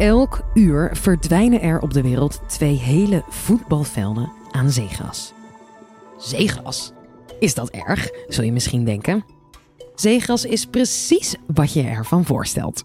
Elk uur verdwijnen er op de wereld twee hele voetbalvelden aan zeegras. Zeegras? Is dat erg, zul je misschien denken? Zeegras is precies wat je ervan voorstelt.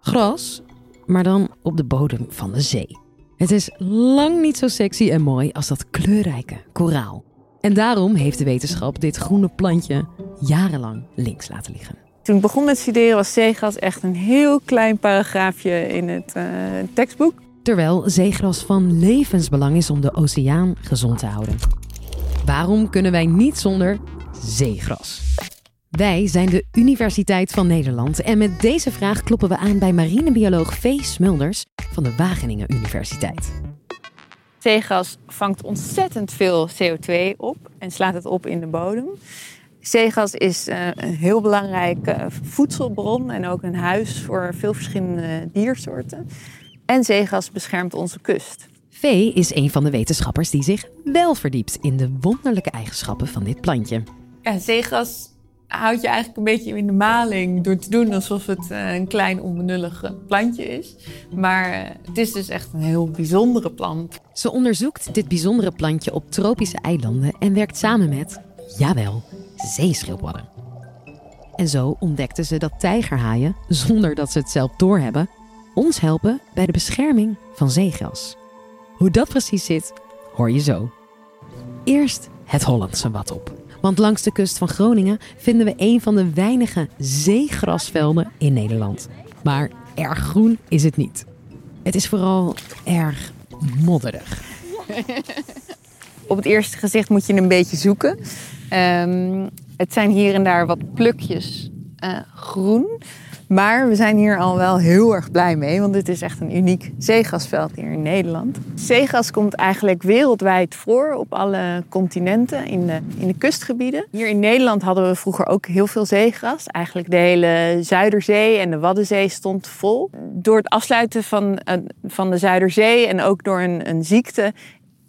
Gras, maar dan op de bodem van de zee. Het is lang niet zo sexy en mooi als dat kleurrijke koraal. En daarom heeft de wetenschap dit groene plantje jarenlang links laten liggen. Toen ik begon met studeren was zeegras echt een heel klein paragraafje in het uh, tekstboek. Terwijl zeegras van levensbelang is om de oceaan gezond te houden. Waarom kunnen wij niet zonder zeegras? Wij zijn de Universiteit van Nederland en met deze vraag kloppen we aan bij marinebioloog V. Smulders van de Wageningen Universiteit. Zeegas vangt ontzettend veel CO2 op en slaat het op in de bodem. Zeegas is eh, een heel belangrijke voedselbron en ook een huis voor veel verschillende diersoorten. En zeegas beschermt onze kust. V is een van de wetenschappers die zich wel verdiept in de wonderlijke eigenschappen van dit plantje. Ja, zeegas houdt je eigenlijk een beetje in de maling door te doen alsof het eh, een klein onbenullig plantje is. Maar eh, het is dus echt een heel bijzondere plant. Ze onderzoekt dit bijzondere plantje op tropische eilanden en werkt samen met, jawel, zeeschildpadden. En zo ontdekten ze dat tijgerhaaien, zonder dat ze het zelf doorhebben, ons helpen bij de bescherming van zeegras. Hoe dat precies zit, hoor je zo. Eerst het Hollandse wat op. Want langs de kust van Groningen vinden we een van de weinige zeegrasvelden in Nederland. Maar erg groen is het niet. Het is vooral erg modderig. Op het eerste gezicht moet je een beetje zoeken. Um, het zijn hier en daar wat plukjes uh, groen. Maar we zijn hier al wel heel erg blij mee, want dit is echt een uniek zeegasveld hier in Nederland. Zeegas komt eigenlijk wereldwijd voor op alle continenten in de, in de kustgebieden. Hier in Nederland hadden we vroeger ook heel veel zeegras. Eigenlijk de hele Zuiderzee en de Waddenzee stond vol. Door het afsluiten van, uh, van de Zuiderzee en ook door een, een ziekte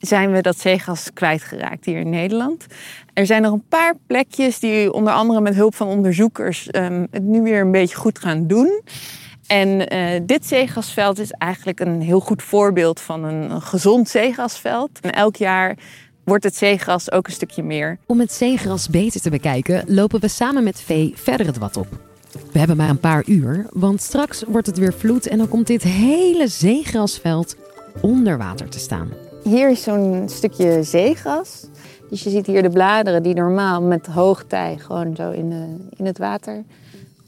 zijn we dat zeegas kwijtgeraakt hier in Nederland. Er zijn nog een paar plekjes die onder andere met hulp van onderzoekers um, het nu weer een beetje goed gaan doen. En uh, dit zeegasveld is eigenlijk een heel goed voorbeeld van een, een gezond zeegasveld. En elk jaar wordt het zeegras ook een stukje meer. Om het zeegras beter te bekijken, lopen we samen met Vee verder het wat op. We hebben maar een paar uur, want straks wordt het weer vloed en dan komt dit hele zeegrasveld onder water te staan. Hier is zo'n stukje zeegras. Dus je ziet hier de bladeren die normaal met hoogtij gewoon zo in, de, in het water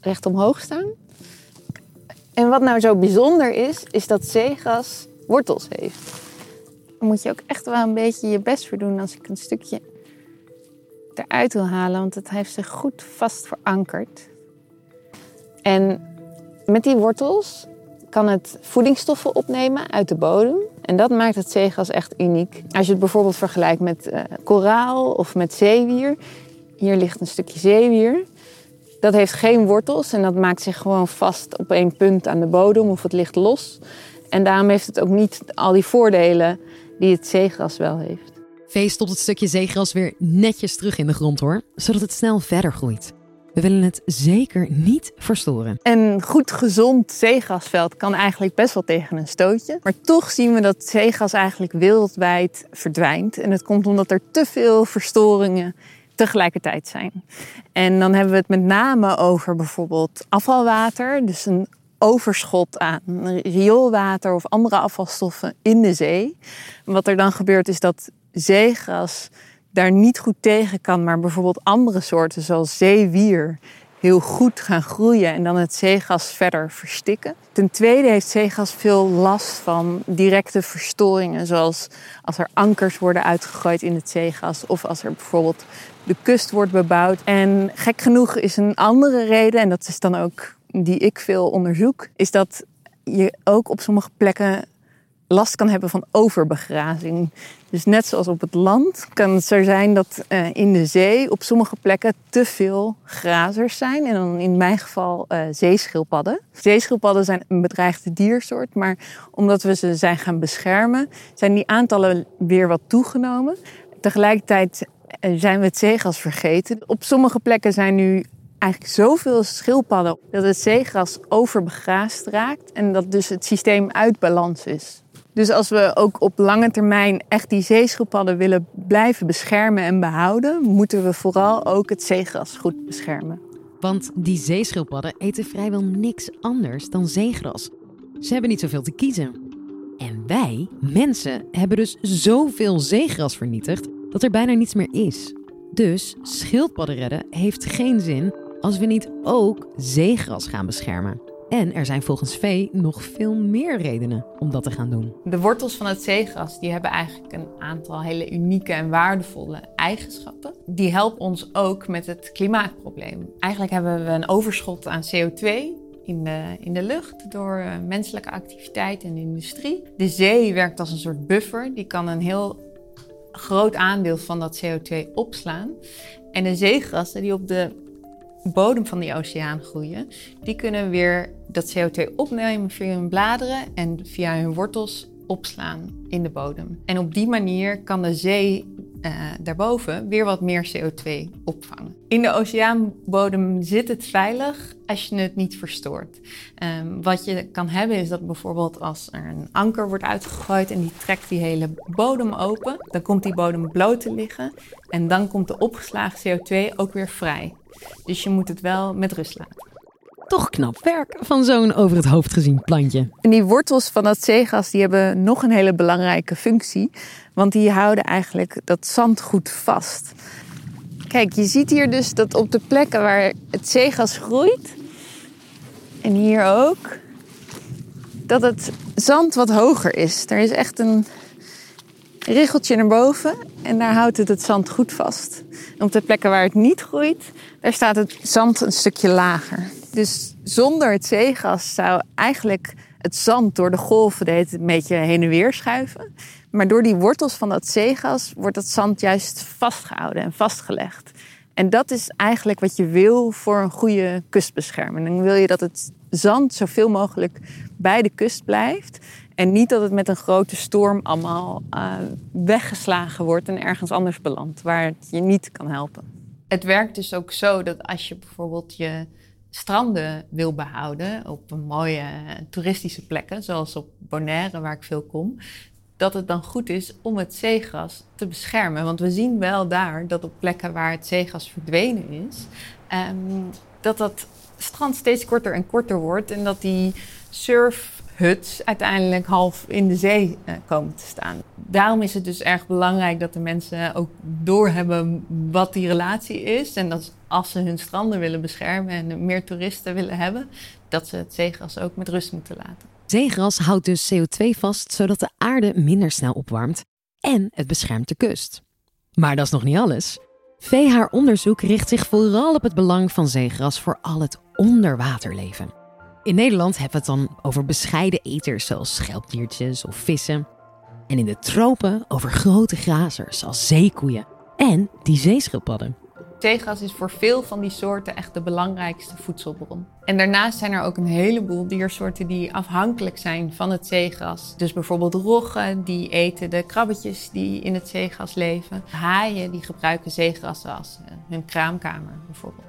recht omhoog staan. En wat nou zo bijzonder is, is dat zeegras wortels heeft. Daar moet je ook echt wel een beetje je best voor doen als ik een stukje eruit wil halen, want het heeft zich goed vast verankerd. En met die wortels kan het voedingsstoffen opnemen uit de bodem. En dat maakt het zeegas echt uniek. Als je het bijvoorbeeld vergelijkt met uh, koraal of met zeewier. Hier ligt een stukje zeewier. Dat heeft geen wortels en dat maakt zich gewoon vast op één punt aan de bodem of het ligt los. En daarom heeft het ook niet al die voordelen die het zeegras wel heeft. Vee stopt het stukje zeegras weer netjes terug in de grond hoor, zodat het snel verder groeit. We willen het zeker niet verstoren. Een goed gezond zeegasveld kan eigenlijk best wel tegen een stootje. Maar toch zien we dat zeegas eigenlijk wereldwijd verdwijnt. En dat komt omdat er te veel verstoringen tegelijkertijd zijn. En dan hebben we het met name over bijvoorbeeld afvalwater. Dus een overschot aan rioolwater of andere afvalstoffen in de zee. wat er dan gebeurt is dat zeegas daar niet goed tegen kan, maar bijvoorbeeld andere soorten zoals zeewier heel goed gaan groeien en dan het zeegas verder verstikken. Ten tweede heeft zeegas veel last van directe verstoringen, zoals als er ankers worden uitgegooid in het zeegas of als er bijvoorbeeld de kust wordt bebouwd. En gek genoeg is een andere reden, en dat is dan ook die ik veel onderzoek, is dat je ook op sommige plekken last kan hebben van overbegrazing. Dus net zoals op het land kan het zo zijn dat uh, in de zee op sommige plekken te veel grazers zijn. En dan in mijn geval uh, zeeschildpadden. Zeeschildpadden zijn een bedreigde diersoort, maar omdat we ze zijn gaan beschermen, zijn die aantallen weer wat toegenomen. Tegelijkertijd eh, zijn we het zeegas vergeten. Op sommige plekken zijn nu eigenlijk zoveel schildpadden dat het zeegras overbegraasd raakt en dat dus het systeem uit balans is. Dus als we ook op lange termijn echt die zeeschildpadden willen blijven beschermen en behouden, moeten we vooral ook het zeegras goed beschermen. Want die zeeschildpadden eten vrijwel niks anders dan zeegras. Ze hebben niet zoveel te kiezen. En wij, mensen, hebben dus zoveel zeegras vernietigd dat er bijna niets meer is. Dus schildpadden redden heeft geen zin als we niet ook zeegras gaan beschermen. En er zijn volgens Vee nog veel meer redenen om dat te gaan doen. De wortels van het zeegras die hebben eigenlijk een aantal hele unieke en waardevolle eigenschappen. Die helpen ons ook met het klimaatprobleem. Eigenlijk hebben we een overschot aan CO2 in de, in de lucht door eh, menselijke activiteit en industrie. De zee werkt als een soort buffer. Die kan een heel groot aandeel van dat CO2 opslaan. En de zeegrassen die op de bodem van die oceaan groeien, die kunnen weer dat CO2 opnemen via hun bladeren en via hun wortels opslaan in de bodem. En op die manier kan de zee uh, daarboven weer wat meer CO2 opvangen. In de oceaanbodem zit het veilig als je het niet verstoort. Um, wat je kan hebben is dat bijvoorbeeld als er een anker wordt uitgegooid en die trekt die hele bodem open, dan komt die bodem bloot te liggen en dan komt de opgeslagen CO2 ook weer vrij. Dus je moet het wel met rust laten. Toch knap werk van zo'n over het hoofd gezien plantje. En die wortels van dat zeegas die hebben nog een hele belangrijke functie. Want die houden eigenlijk dat zand goed vast. Kijk, je ziet hier dus dat op de plekken waar het zeegas groeit, en hier ook, dat het zand wat hoger is. Er is echt een richeltje naar boven en daar houdt het het zand goed vast. Op de plekken waar het niet groeit, daar staat het zand een stukje lager. Dus zonder het zeegas zou eigenlijk het zand door de golven een beetje heen en weer schuiven. Maar door die wortels van dat zeegas wordt dat zand juist vastgehouden en vastgelegd. En dat is eigenlijk wat je wil voor een goede kustbescherming. Dan wil je dat het zand zoveel mogelijk bij de kust blijft. En niet dat het met een grote storm allemaal uh, weggeslagen wordt en ergens anders belandt, waar het je niet kan helpen. Het werkt dus ook zo dat als je bijvoorbeeld je stranden wil behouden op mooie toeristische plekken, zoals op Bonaire, waar ik veel kom, dat het dan goed is om het zeegras te beschermen. Want we zien wel daar dat op plekken waar het zeegas verdwenen is, um, dat dat strand steeds korter en korter wordt en dat die surfhuts uiteindelijk half in de zee uh, komen te staan. Daarom is het dus erg belangrijk dat de mensen ook doorhebben wat die relatie is. En dat als ze hun stranden willen beschermen en meer toeristen willen hebben, dat ze het zeegras ook met rust moeten laten. Zeegras houdt dus CO2 vast zodat de aarde minder snel opwarmt en het beschermt de kust. Maar dat is nog niet alles. VH onderzoek richt zich vooral op het belang van zeegras voor al het onderwaterleven. In Nederland hebben we het dan over bescheiden eters zoals schelpdiertjes of vissen. En in de tropen over grote grazers zoals zeekoeien en die zeeschildpadden. Zeegas is voor veel van die soorten echt de belangrijkste voedselbron. En daarnaast zijn er ook een heleboel diersoorten die afhankelijk zijn van het zeegas. Dus bijvoorbeeld roggen, die eten de krabbetjes die in het zeegas leven. Haaien, die gebruiken zeegrassen als hun kraamkamer bijvoorbeeld.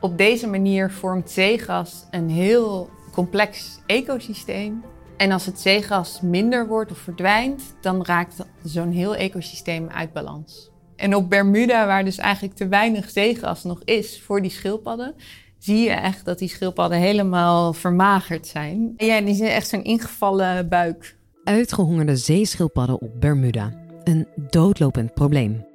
Op deze manier vormt zeegas een heel complex ecosysteem. En als het zeegas minder wordt of verdwijnt, dan raakt zo'n heel ecosysteem uit balans. En op Bermuda, waar dus eigenlijk te weinig zeegas nog is voor die schildpadden, zie je echt dat die schildpadden helemaal vermagerd zijn. En ja, die zijn echt zo'n ingevallen buik. Uitgehongerde zeeschildpadden op Bermuda. Een doodlopend probleem.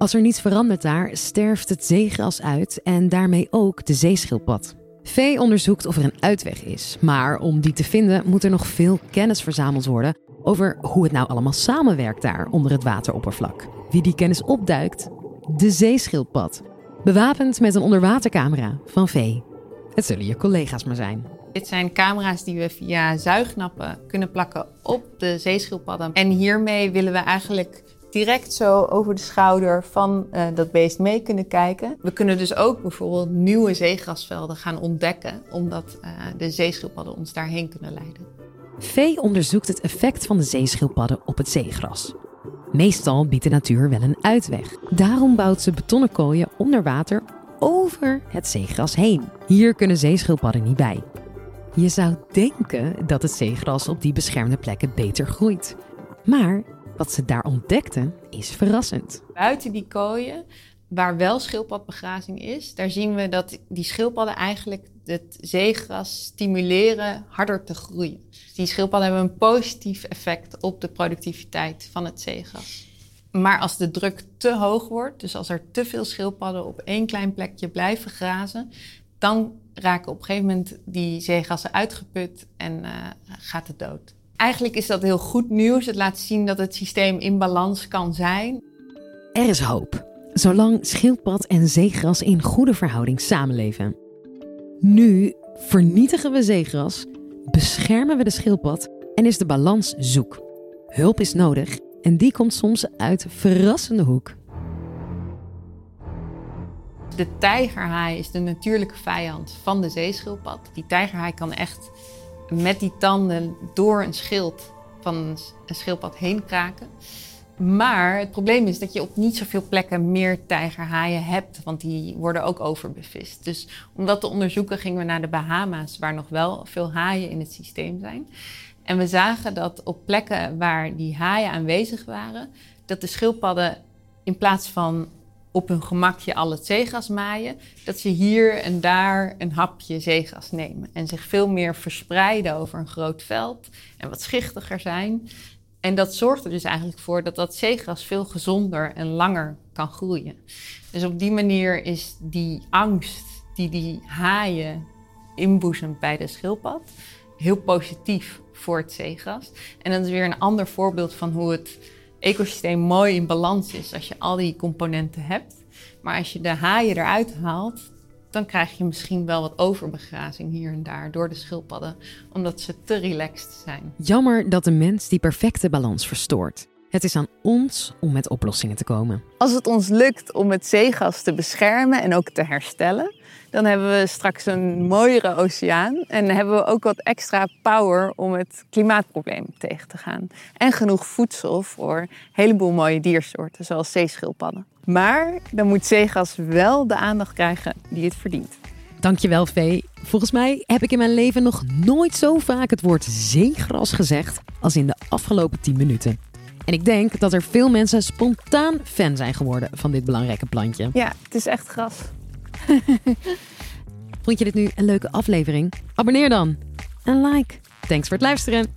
Als er niets verandert daar, sterft het zeegras uit en daarmee ook de zeeschildpad. Vee onderzoekt of er een uitweg is, maar om die te vinden moet er nog veel kennis verzameld worden over hoe het nou allemaal samenwerkt daar onder het wateroppervlak. Wie die kennis opduikt? De zeeschildpad. Bewapend met een onderwatercamera van Vee. Het zullen je collega's maar zijn. Dit zijn camera's die we via zuignappen kunnen plakken op de zeeschildpadden. En hiermee willen we eigenlijk direct zo over de schouder van uh, dat beest mee kunnen kijken. We kunnen dus ook bijvoorbeeld nieuwe zeegrasvelden gaan ontdekken, omdat uh, de zeeschildpadden ons daarheen kunnen leiden. Vee onderzoekt het effect van de zeeschildpadden op het zeegras. Meestal biedt de natuur wel een uitweg. Daarom bouwt ze betonnen kooien onder water over het zeegras heen. Hier kunnen zeeschildpadden niet bij. Je zou denken dat het zeegras op die beschermde plekken beter groeit. Maar wat ze daar ontdekten is verrassend. Buiten die kooien, waar wel schildpadbegrazing is, daar zien we dat die schildpadden eigenlijk het zeegras stimuleren harder te groeien. Die schildpadden hebben een positief effect op de productiviteit van het zeegras. Maar als de druk te hoog wordt, dus als er te veel schildpadden op één klein plekje blijven grazen, dan raken op een gegeven moment die zeegassen uitgeput en uh, gaat het dood. Eigenlijk is dat heel goed nieuws. Het laat zien dat het systeem in balans kan zijn. Er is hoop, zolang schildpad en zeegras in goede verhouding samenleven. Nu vernietigen we zeegras, beschermen we de schildpad en is de balans zoek. Hulp is nodig en die komt soms uit verrassende hoek. De tijgerhaai is de natuurlijke vijand van de zeeschildpad. Die tijgerhaai kan echt met die tanden door een schild van een schildpad heen kraken. Maar het probleem is dat je op niet zoveel plekken meer tijgerhaaien hebt, want die worden ook overbevist. Dus om dat te onderzoeken gingen we naar de Bahama's, waar nog wel veel haaien in het systeem zijn. En we zagen dat op plekken waar die haaien aanwezig waren, dat de schildpadden in plaats van op hun gemakje al het zeegas maaien, dat ze hier en daar een hapje zeegas nemen en zich veel meer verspreiden over een groot veld en wat schichtiger zijn. En dat zorgt er dus eigenlijk voor dat dat zeegras veel gezonder en langer kan groeien. Dus op die manier is die angst die die haaien inboezemt bij de schildpad heel positief voor het zeegras. En dat is weer een ander voorbeeld van hoe het ecosysteem mooi in balans is als je al die componenten hebt. Maar als je de haaien eruit haalt, dan krijg je misschien wel wat overbegrazing hier en daar door de schildpadden, omdat ze te relaxed zijn. Jammer dat de mens die perfecte balans verstoort. Het is aan ons om met oplossingen te komen. Als het ons lukt om het zeegas te beschermen en ook te herstellen, dan hebben we straks een mooiere oceaan en hebben we ook wat extra power om het klimaatprobleem tegen te gaan. En genoeg voedsel voor een heleboel mooie diersoorten, zoals zeeschildpadden. Maar dan moet zeegas wel de aandacht krijgen die het verdient. Dankjewel, Vee. Volgens mij heb ik in mijn leven nog nooit zo vaak het woord zeegras gezegd als in de afgelopen 10 minuten. En ik denk dat er veel mensen spontaan fan zijn geworden van dit belangrijke plantje. Ja, het is echt gras. Vond je dit nu een leuke aflevering? Abonneer dan en like. Thanks voor het luisteren.